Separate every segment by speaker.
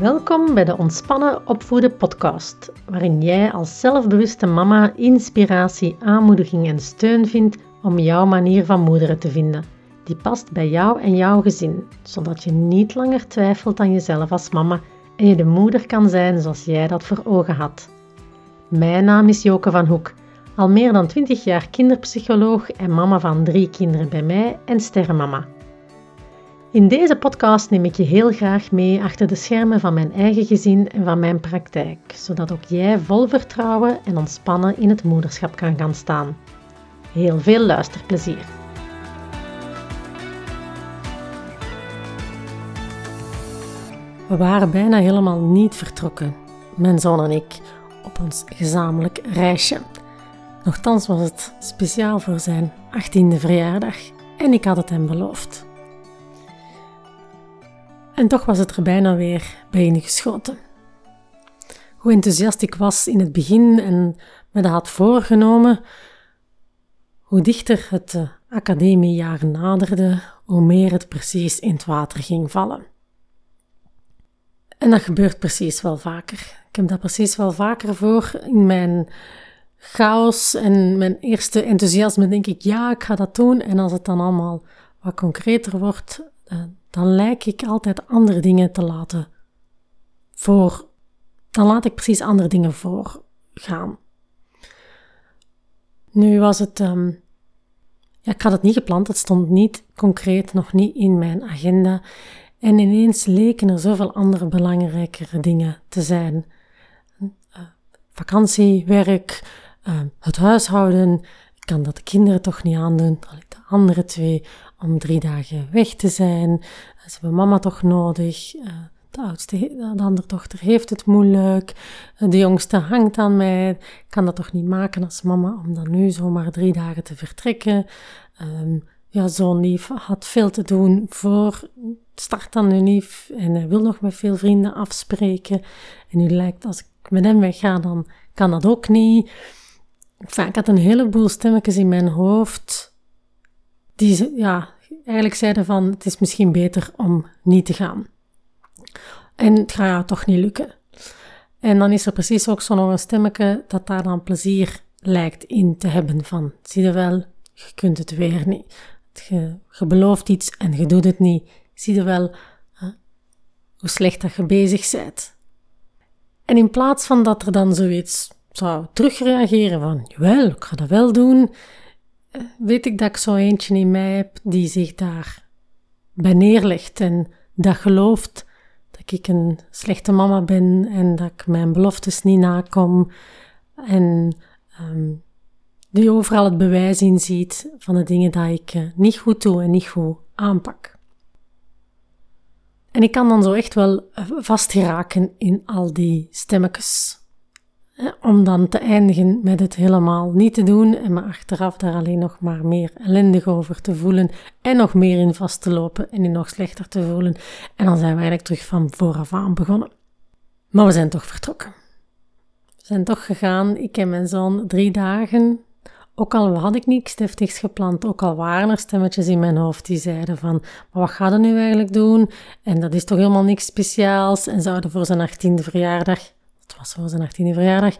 Speaker 1: Welkom bij de Ontspannen Opvoeden podcast, waarin jij als zelfbewuste mama inspiratie, aanmoediging en steun vindt om jouw manier van moederen te vinden, die past bij jou en jouw gezin, zodat je niet langer twijfelt aan jezelf als mama en je de moeder kan zijn zoals jij dat voor ogen had. Mijn naam is Joke van Hoek, al meer dan 20 jaar kinderpsycholoog en mama van drie kinderen bij mij en sterrenmama. In deze podcast neem ik je heel graag mee achter de schermen van mijn eigen gezin en van mijn praktijk, zodat ook jij vol vertrouwen en ontspannen in het moederschap kan gaan staan. Heel veel luisterplezier! We waren bijna helemaal niet vertrokken, mijn zoon en ik, op ons gezamenlijk reisje. Nochtans was het speciaal voor zijn 18e verjaardag en ik had het hem beloofd. En toch was het er bijna weer bij geschoten. Hoe enthousiast ik was in het begin en me dat had voorgenomen, hoe dichter het uh, academiejaar naderde, hoe meer het precies in het water ging vallen. En dat gebeurt precies wel vaker. Ik heb dat precies wel vaker voor in mijn chaos en mijn eerste enthousiasme denk ik, ja, ik ga dat doen. En als het dan allemaal wat concreter wordt, uh, dan lijk ik altijd andere dingen te laten voor. Dan laat ik precies andere dingen voor gaan. Nu was het. Um, ja, ik had het niet gepland, het stond niet concreet, nog niet in mijn agenda. En ineens leken er zoveel andere belangrijkere dingen te zijn. Uh, vakantie, werk, uh, het huishouden. Kan dat de kinderen toch niet aandoen. De andere twee om drie dagen weg te zijn. Ze hebben mama toch nodig. Eh, de oudste, de andere dochter heeft het moeilijk. Eh, de jongste hangt aan mij. Ik kan dat toch niet maken als mama om dan nu zomaar drie dagen te vertrekken. Um, ja, zo'n lief had veel te doen voor start aan de lief en hij wil nog met veel vrienden afspreken. En nu lijkt als ik met hem wegga, dan kan dat ook niet. Ik had een heleboel stemmetjes in mijn hoofd die ja, eigenlijk zeiden van het is misschien beter om niet te gaan. En het gaat jou toch niet lukken. En dan is er precies ook zo'n stemmetje dat daar dan plezier lijkt in te hebben van, zie je wel, je kunt het weer niet. Je, belooft iets en je doet het niet. Zie je wel hoe slecht dat je bezig bent. En in plaats van dat er dan zoiets zou terugreageren van, jawel, ik ga dat wel doen, weet ik dat ik zo eentje in mij heb die zich daar neerlegt en dat gelooft dat ik een slechte mama ben en dat ik mijn beloftes niet nakom en um, die overal het bewijs in ziet van de dingen die ik uh, niet goed doe en niet goed aanpak. En ik kan dan zo echt wel eh, vastgeraken in al die stemmetjes om dan te eindigen met het helemaal niet te doen en me achteraf daar alleen nog maar meer ellendig over te voelen en nog meer in vast te lopen en in nog slechter te voelen. En dan zijn we eigenlijk terug van vooraf aan begonnen. Maar we zijn toch vertrokken. We zijn toch gegaan. Ik en mijn zoon drie dagen. Ook al had ik niks deftigs gepland, ook al waren er stemmetjes in mijn hoofd die zeiden van, maar wat gaat er nu eigenlijk doen? En dat is toch helemaal niks speciaals en zouden voor zijn achttiende verjaardag het was voor zijn 18e verjaardag,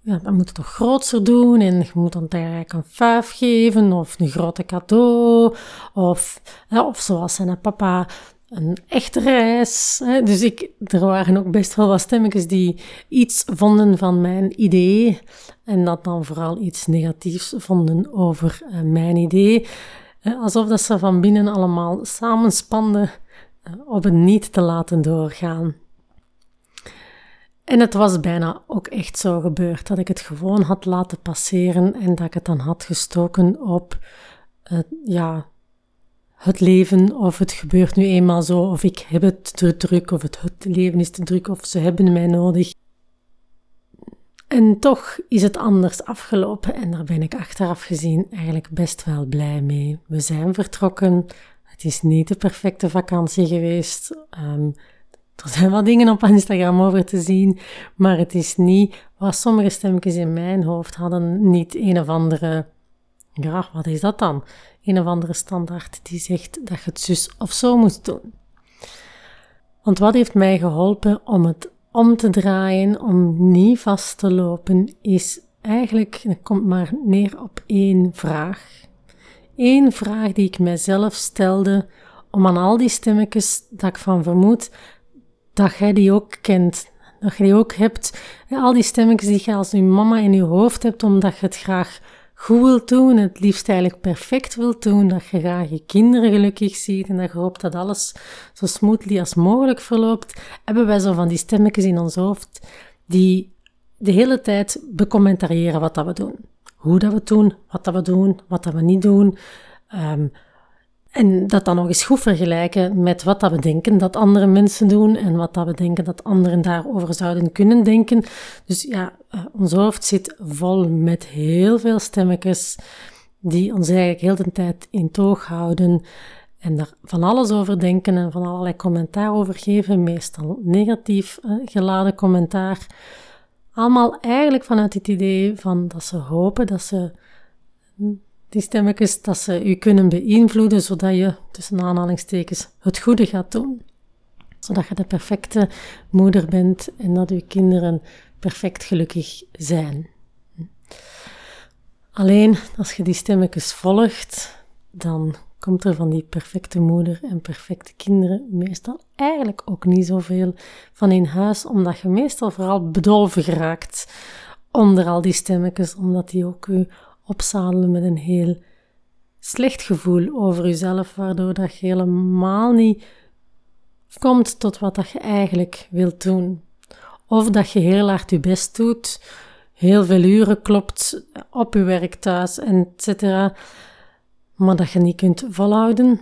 Speaker 1: ja, dan moet het toch grootser doen en je moet dan eigenlijk een vijf geven of een grote cadeau of, of zoals zijn papa een echte reis. Hè. Dus ik, er waren ook best wel wat stemmetjes die iets vonden van mijn idee en dat dan vooral iets negatiefs vonden over uh, mijn idee. Alsof dat ze van binnen allemaal samenspanden uh, om het niet te laten doorgaan. En het was bijna ook echt zo gebeurd dat ik het gewoon had laten passeren en dat ik het dan had gestoken op het, ja, het leven of het gebeurt nu eenmaal zo of ik heb het te druk of het, het leven is te druk of ze hebben mij nodig. En toch is het anders afgelopen en daar ben ik achteraf gezien eigenlijk best wel blij mee. We zijn vertrokken. Het is niet de perfecte vakantie geweest. Um, er zijn wel dingen op Instagram over te zien, maar het is niet wat sommige stemmetjes in mijn hoofd hadden, niet een of andere, ja, wat is dat dan? Een of andere standaard die zegt dat je het zus of zo moet doen. Want wat heeft mij geholpen om het om te draaien, om niet vast te lopen, is eigenlijk, komt maar neer op één vraag. Eén vraag die ik mijzelf stelde om aan al die stemmetjes dat ik van vermoed dat jij die ook kent. Dat je die ook hebt. Al die stemmetjes die je als je mama in je hoofd hebt, omdat je het graag goed wilt doen, het liefst eigenlijk perfect wilt doen, dat je graag je kinderen gelukkig ziet en dat je hoopt dat alles zo smoothly als mogelijk verloopt, hebben wij zo van die stemmetjes in ons hoofd die de hele tijd becommentariëren wat dat we doen. Hoe dat we doen, wat dat we doen, wat dat we niet doen. Ehm, en dat dan nog eens goed vergelijken met wat dat we denken dat andere mensen doen en wat dat we denken dat anderen daarover zouden kunnen denken. Dus ja, uh, ons hoofd zit vol met heel veel stemmetjes die ons eigenlijk heel de tijd in toog houden en daar van alles over denken en van allerlei commentaar over geven, meestal negatief uh, geladen commentaar. Allemaal eigenlijk vanuit het idee van dat ze hopen dat ze die stemmetjes, dat ze u kunnen beïnvloeden, zodat je, tussen aanhalingstekens, het goede gaat doen. Zodat je de perfecte moeder bent en dat uw kinderen perfect gelukkig zijn. Alleen als je die stemmetjes volgt, dan komt er van die perfecte moeder en perfecte kinderen meestal eigenlijk ook niet zoveel van in huis, omdat je meestal vooral bedolven geraakt onder al die stemmetjes, omdat die ook u opzadelen met een heel slecht gevoel over jezelf, waardoor dat je helemaal niet komt tot wat dat je eigenlijk wilt doen. Of dat je heel hard je best doet, heel veel uren klopt op je werk thuis, etc. Maar dat je niet kunt volhouden.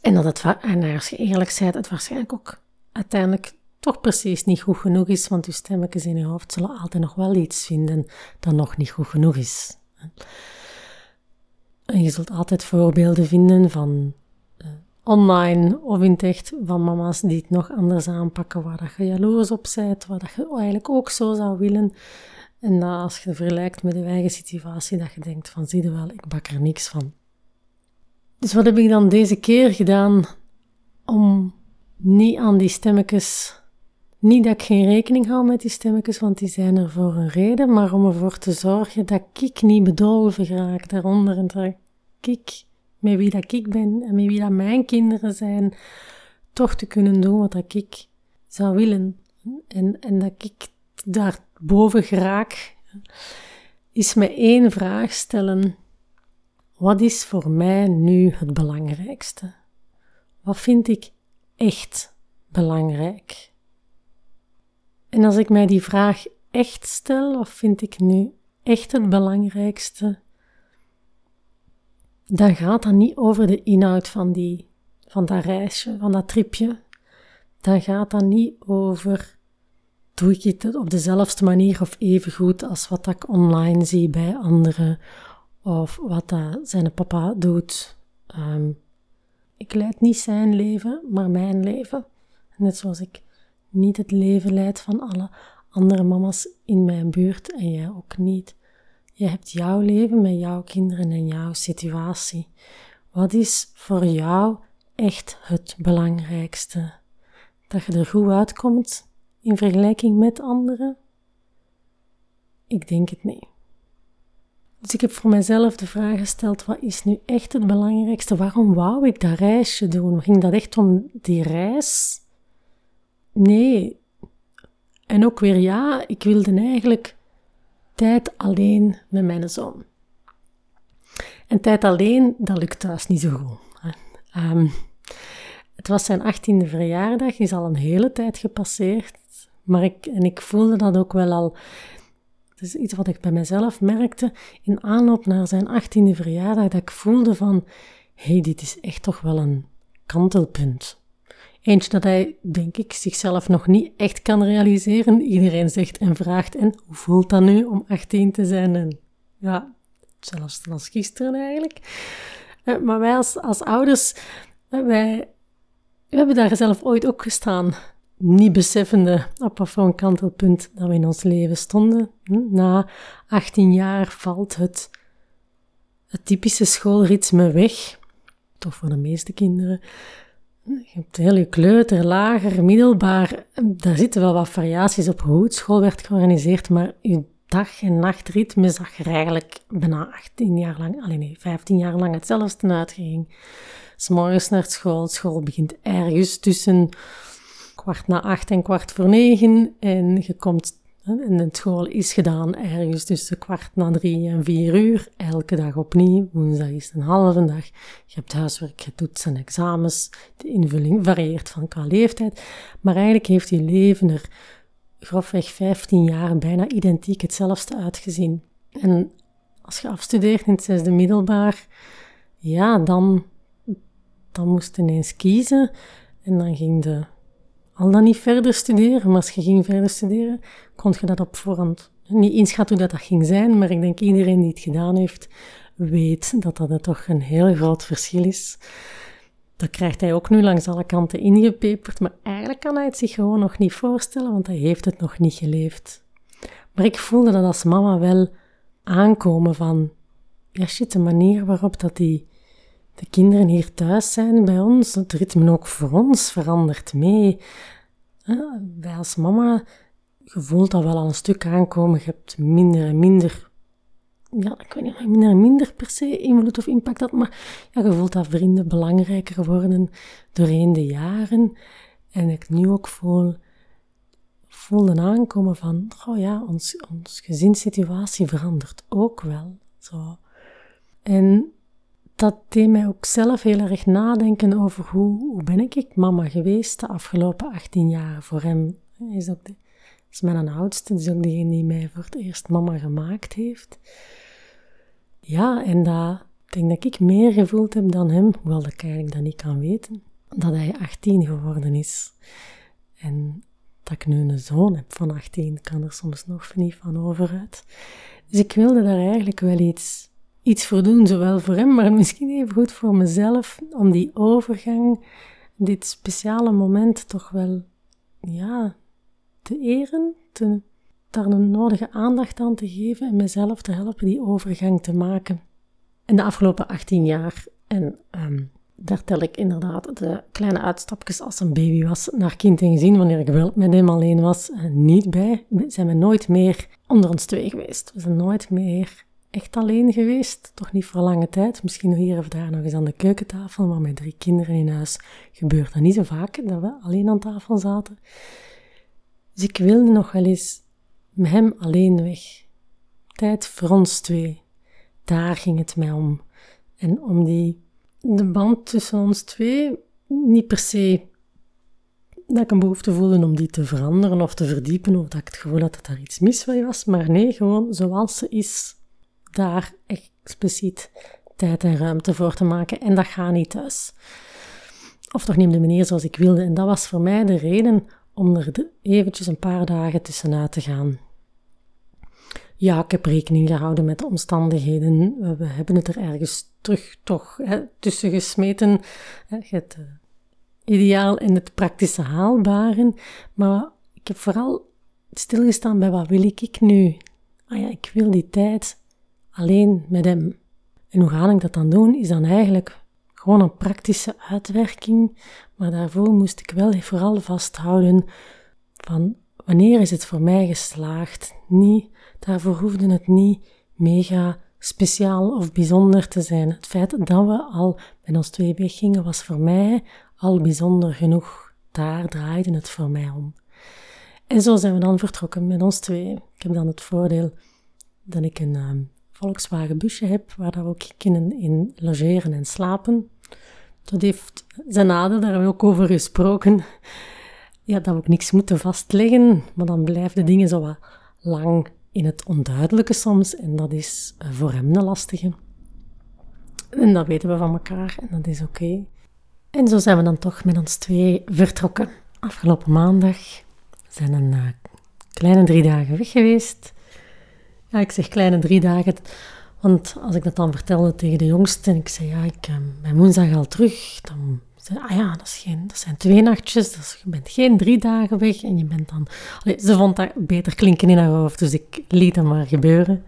Speaker 1: En dat het, en als je eerlijk bent, het waarschijnlijk ook uiteindelijk toch precies niet goed genoeg is, want je stemmetjes in je hoofd zullen altijd nog wel iets vinden dat nog niet goed genoeg is. En je zult altijd voorbeelden vinden van uh, online of in het echt van mama's die het nog anders aanpakken, waar dat je jaloers op bent, waar dat je eigenlijk ook zo zou willen. En dat als je vergelijkt met je eigen situatie, dat je denkt van zie je wel, ik bak er niks van. Dus wat heb ik dan deze keer gedaan om niet aan die stemmetjes niet dat ik geen rekening hou met die stemmetjes, want die zijn er voor een reden, maar om ervoor te zorgen dat ik niet bedolven raak daaronder en dat ik, met wie dat ik ben en met wie dat mijn kinderen zijn, toch te kunnen doen wat dat ik zou willen. En, en dat ik daar boven geraak, is me één vraag stellen. Wat is voor mij nu het belangrijkste? Wat vind ik echt belangrijk? En als ik mij die vraag echt stel, wat vind ik nu echt het belangrijkste? Dan gaat dat niet over de inhoud van, die, van dat reisje, van dat tripje. Dan gaat dat niet over, doe ik het op dezelfde manier of even goed als wat ik online zie bij anderen, of wat dat zijn papa doet. Um, ik leid niet zijn leven, maar mijn leven. Net zoals ik niet het leven leidt van alle andere mama's in mijn buurt en jij ook niet. Je hebt jouw leven met jouw kinderen en jouw situatie. Wat is voor jou echt het belangrijkste? Dat je er goed uitkomt in vergelijking met anderen? Ik denk het niet. Dus ik heb voor mezelf de vraag gesteld: wat is nu echt het belangrijkste? Waarom wou ik dat reisje doen? Ging dat echt om die reis? Nee. En ook weer ja, ik wilde eigenlijk tijd alleen met mijn zoon. En tijd alleen, dat lukt thuis niet zo goed. Um, het was zijn achttiende verjaardag, is al een hele tijd gepasseerd. Maar ik, en ik voelde dat ook wel al. Het is iets wat ik bij mezelf merkte in aanloop naar zijn achttiende verjaardag, dat ik voelde van, hé, hey, dit is echt toch wel een kantelpunt. Eentje dat hij, denk ik, zichzelf nog niet echt kan realiseren. Iedereen zegt en vraagt, en hoe voelt dat nu om 18 te zijn? En ja, zelfs als gisteren eigenlijk. Eh, maar wij als, als ouders, eh, wij, we hebben daar zelf ooit ook gestaan. Niet beseffende op wat voor een kantelpunt dat we in ons leven stonden. Hm, na 18 jaar valt het, het typische schoolritme weg. Toch voor de meeste kinderen je hebt heel je kleuter, lager, middelbaar. Daar zitten wel wat variaties op hoe het school werd georganiseerd, maar je dag- en nachtritme zag er eigenlijk bijna 18 jaar lang, alleen nee, 15 jaar lang hetzelfde uitging. S'morgens naar school, school begint ergens tussen kwart na acht en kwart voor negen en je komt en de school is gedaan ergens tussen kwart na drie en vier uur, elke dag opnieuw. Woensdag is een halve dag. Je hebt huiswerk, je doet zijn examens. De invulling varieert van qua leeftijd. Maar eigenlijk heeft je leven er grofweg 15 jaar bijna identiek hetzelfde uitgezien. En als je afstudeert in het zesde middelbaar, ja, dan, dan moest je ineens kiezen. En dan ging de al dan niet verder studeren, maar als je ging verder studeren, kon je dat op voorhand niet inschatten hoe dat, dat ging zijn, maar ik denk iedereen die het gedaan heeft, weet dat dat toch een heel groot verschil is. Dat krijgt hij ook nu langs alle kanten ingepeperd, maar eigenlijk kan hij het zich gewoon nog niet voorstellen, want hij heeft het nog niet geleefd. Maar ik voelde dat als mama wel aankomen van, ja shit, de manier waarop dat die, de kinderen hier thuis zijn bij ons, het ritme ook voor ons verandert mee. Wij als mama, je voelt dat wel al een stuk aankomen, je hebt minder en minder ja, ik weet niet minder en minder per se invloed of impact had, maar ja, je voelt dat vrienden belangrijker worden doorheen de jaren. En ik nu ook voel, voelde aankomen van, oh ja, ons, ons gezinssituatie verandert ook wel. Zo. En dat deed mij ook zelf heel erg nadenken over hoe, hoe ben ik mama geweest de afgelopen 18 jaar. Voor hem is ook de, is mijn oudste, is ook degene die mij voor het eerst mama gemaakt heeft. Ja, en dat ik denk dat ik meer gevoeld heb dan hem, hoewel dat ik eigenlijk dat niet kan weten, dat hij 18 geworden is. En dat ik nu een zoon heb van 18, kan er soms nog niet van overuit. Dus ik wilde daar eigenlijk wel iets, iets voor doen, zowel voor hem, maar misschien even goed voor mezelf, om die overgang, dit speciale moment toch wel, ja, te eren, te, daar een nodige aandacht aan te geven en mezelf te helpen die overgang te maken. In de afgelopen 18 jaar, en um, daar tel ik inderdaad de kleine uitstapjes als een baby was naar kind en gezin, wanneer ik wel met hem alleen was, niet bij, zijn we nooit meer onder ons twee geweest. We zijn nooit meer echt alleen geweest, toch niet voor lange tijd. Misschien hier of daar nog eens aan de keukentafel, maar met drie kinderen in huis gebeurt dat niet zo vaak, dat we alleen aan tafel zaten. Dus ik wilde nog wel eens met hem alleen weg. Tijd voor ons twee. Daar ging het mij om. En om die, de band tussen ons twee, niet per se dat ik een behoefte voelde om die te veranderen of te verdiepen, of dat ik het gevoel had dat daar iets mis mee was, maar nee, gewoon zoals ze is, daar expliciet tijd en ruimte voor te maken. En dat gaat niet thuis. Of toch niet de manier zoals ik wilde. En dat was voor mij de reden om er eventjes een paar dagen tussenuit te gaan. Ja, ik heb rekening gehouden met de omstandigheden. We hebben het er ergens terug toch hè, tussen gesmeten. Het uh, ideaal en het praktische haalbare. Maar ik heb vooral stilgestaan bij wat wil ik nu? Ah ja, ik wil die tijd alleen met hem. En hoe ga ik dat dan doen? Is dan eigenlijk gewoon een praktische uitwerking. Maar daarvoor moest ik wel vooral vasthouden van wanneer is het voor mij geslaagd? Niet Daarvoor hoefde het niet mega speciaal of bijzonder te zijn. Het feit dat we al met ons twee weggingen was voor mij al bijzonder genoeg. Daar draaide het voor mij om. En zo zijn we dan vertrokken met ons twee. Ik heb dan het voordeel dat ik een um, Volkswagen busje heb, waar we ook kunnen in logeren en slapen. Dat heeft zijn nadeel, daar hebben we ook over gesproken. Ja, dat we ook niks moeten vastleggen, maar dan blijven de dingen zo wat lang in het onduidelijke soms. En dat is eh, voor hem de lastige. En dat weten we van elkaar en dat is oké. En zo zijn we dan toch met ons twee vertrokken. Afgelopen maandag zijn een uh, kleine drie dagen weg geweest. Ja, ik zeg kleine drie dagen, want als ik dat dan vertelde tegen de jongste en ik zei ja, ik ben woensdag al terug, dan ah ja, dat, is geen, dat zijn twee nachtjes, dus je bent geen drie dagen weg en je bent dan... ze vond dat beter klinken in haar hoofd, dus ik liet dat maar gebeuren.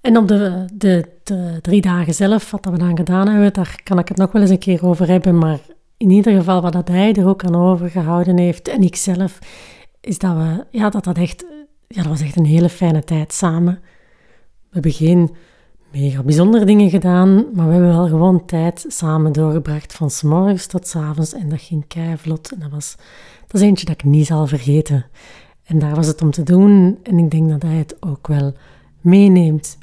Speaker 1: En op de, de, de, drie dagen zelf, wat we dan gedaan hebben, daar kan ik het nog wel eens een keer over hebben. Maar in ieder geval, wat dat hij er ook aan overgehouden heeft en ik zelf, is dat we, ja, dat dat echt, ja, dat was echt een hele fijne tijd samen. We hebben geen mega bijzondere dingen gedaan, maar we hebben wel gewoon tijd samen doorgebracht van s morgens tot s avonds en dat ging vlot. En dat was, dat is eentje dat ik niet zal vergeten. En daar was het om te doen en ik denk dat hij het ook wel meeneemt.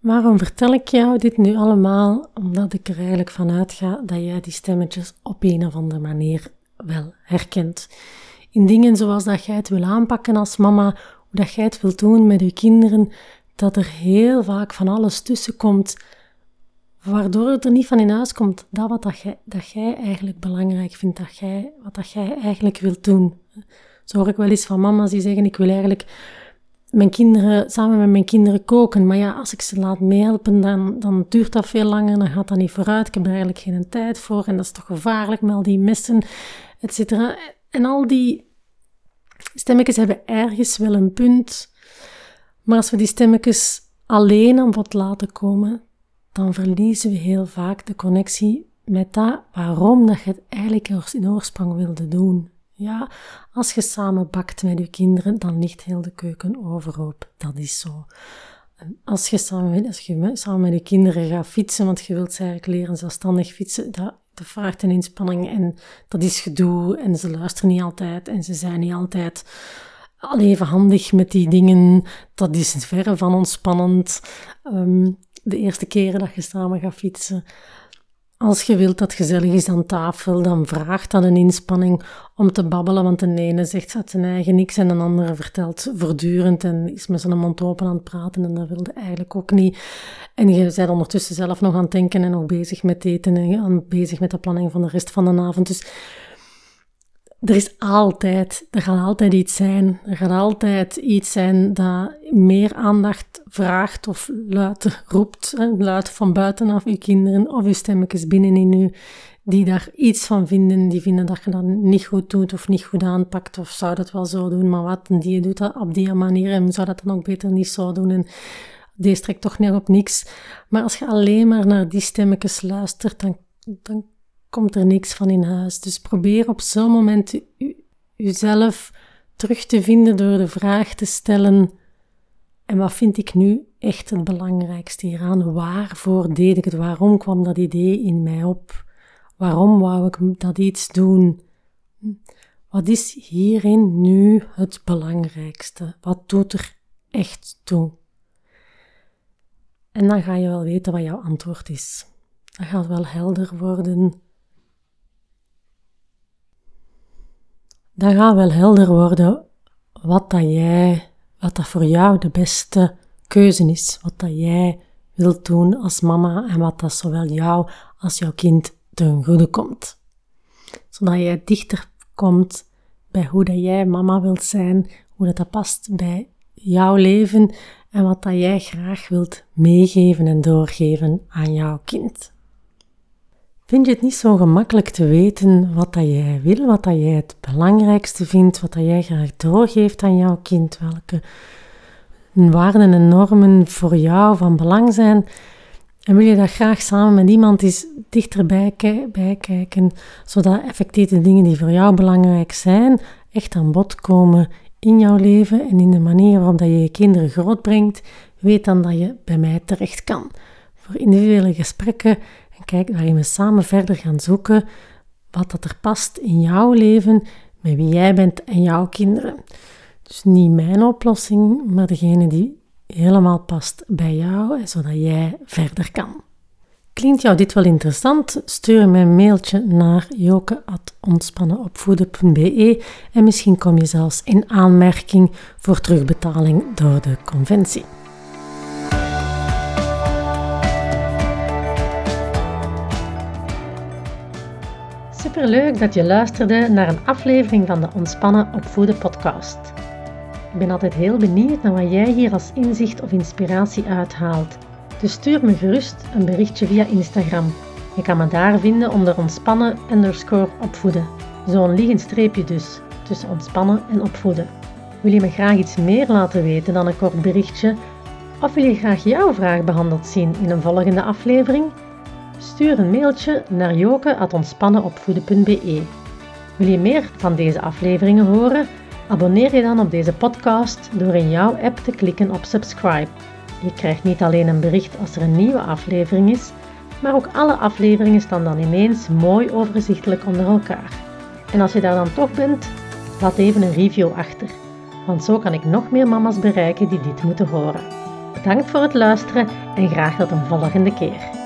Speaker 1: Waarom vertel ik jou dit nu allemaal? Omdat ik er eigenlijk van uitga dat jij die stemmetjes op een of andere manier wel herkent. In dingen zoals dat jij het wil aanpakken als mama, hoe dat jij het wilt doen met je kinderen, dat er heel vaak van alles tussen komt, waardoor het er niet van in huis komt. Dat wat dat jij, dat jij eigenlijk belangrijk vindt, dat jij, wat dat jij eigenlijk wilt doen. Zo hoor ik wel eens van mama's die zeggen, ik wil eigenlijk mijn kinderen, samen met mijn kinderen koken. Maar ja, als ik ze laat meehelpen, dan, dan duurt dat veel langer, dan gaat dat niet vooruit. Ik heb er eigenlijk geen tijd voor en dat is toch gevaarlijk met al die messen, et cetera. En al die stemmetjes hebben ergens wel een punt. Maar als we die stemmetjes alleen aan bod laten komen, dan verliezen we heel vaak de connectie met dat waarom dat je het eigenlijk in oorsprong wilde doen. Ja, als je samen bakt met je kinderen, dan ligt heel de keuken overhoop. Dat is zo. Als je samen, als je samen met je kinderen gaat fietsen, want je wilt ze eigenlijk leren zelfstandig fietsen, dat, vraagt een inspanning en dat is gedoe en ze luisteren niet altijd en ze zijn niet altijd al even handig met die dingen. Dat is verre van ontspannend. Um, de eerste keren dat je samen gaat fietsen. Als je wilt dat gezellig is aan tafel, dan vraagt dat een inspanning om te babbelen, want de ene zegt uit zijn eigen niks en een andere vertelt voortdurend en is met zijn mond open aan het praten en dat wilde eigenlijk ook niet. En je bent ondertussen zelf nog aan het denken en nog bezig met eten en bezig met de planning van de rest van de avond. Dus er is altijd, er gaat altijd iets zijn. Er gaat altijd iets zijn dat meer aandacht vraagt of luid roept, luid van buitenaf uw kinderen of uw stemmetjes binnenin u, die daar iets van vinden, die vinden dat je dat niet goed doet of niet goed aanpakt of zou dat wel zo doen, maar wat, en die doet dat op die manier en zou dat dan ook beter niet zo doen en deze trekt toch niet op niks. Maar als je alleen maar naar die stemmetjes luistert, dan, dan komt er niks van in huis. Dus probeer op zo'n moment jezelf terug te vinden door de vraag te stellen: en wat vind ik nu echt het belangrijkste hieraan? Waarvoor deed ik het? Waarom kwam dat idee in mij op? Waarom wou ik dat iets doen? Wat is hierin nu het belangrijkste? Wat doet er echt toe? En dan ga je wel weten wat jouw antwoord is. Dan gaat wel helder worden dan gaat wel helder worden wat dat jij, wat dat voor jou de beste keuze is, wat dat jij wilt doen als mama en wat dat zowel jou als jouw kind ten goede komt. Zodat jij dichter komt bij hoe dat jij mama wilt zijn, hoe dat, dat past bij jouw leven en wat dat jij graag wilt meegeven en doorgeven aan jouw kind. Vind je het niet zo gemakkelijk te weten wat dat jij wil, wat dat jij het belangrijkste vindt, wat dat jij graag doorgeeft aan jouw kind, welke waarden en normen voor jou van belang zijn? En wil je dat graag samen met iemand eens dichterbij kijken, zodat effectief de dingen die voor jou belangrijk zijn, echt aan bod komen in jouw leven en in de manier waarop dat je je kinderen grootbrengt, weet dan dat je bij mij terecht kan. Voor individuele gesprekken en kijk, waarin we samen verder gaan zoeken wat dat er past in jouw leven, met wie jij bent en jouw kinderen. Dus niet mijn oplossing, maar degene die helemaal past bij jou, zodat jij verder kan. Klinkt jou dit wel interessant? Stuur me een mailtje naar joke.ontspannenopvoeden.be en misschien kom je zelfs in aanmerking voor terugbetaling door de conventie. Superleuk dat je luisterde naar een aflevering van de Ontspannen Opvoeden podcast. Ik ben altijd heel benieuwd naar wat jij hier als inzicht of inspiratie uithaalt. Dus stuur me gerust een berichtje via Instagram. Je kan me daar vinden onder ontspannen underscore opvoeden. Zo'n liggend streepje dus, tussen ontspannen en opvoeden. Wil je me graag iets meer laten weten dan een kort berichtje? Of wil je graag jouw vraag behandeld zien in een volgende aflevering? Stuur een mailtje naar joke.ontspannenopvoeden.be. Wil je meer van deze afleveringen horen? Abonneer je dan op deze podcast door in jouw app te klikken op subscribe. Je krijgt niet alleen een bericht als er een nieuwe aflevering is, maar ook alle afleveringen staan dan ineens mooi overzichtelijk onder elkaar. En als je daar dan toch bent, laat even een review achter, want zo kan ik nog meer mama's bereiken die dit moeten horen. Bedankt voor het luisteren en graag tot een volgende keer.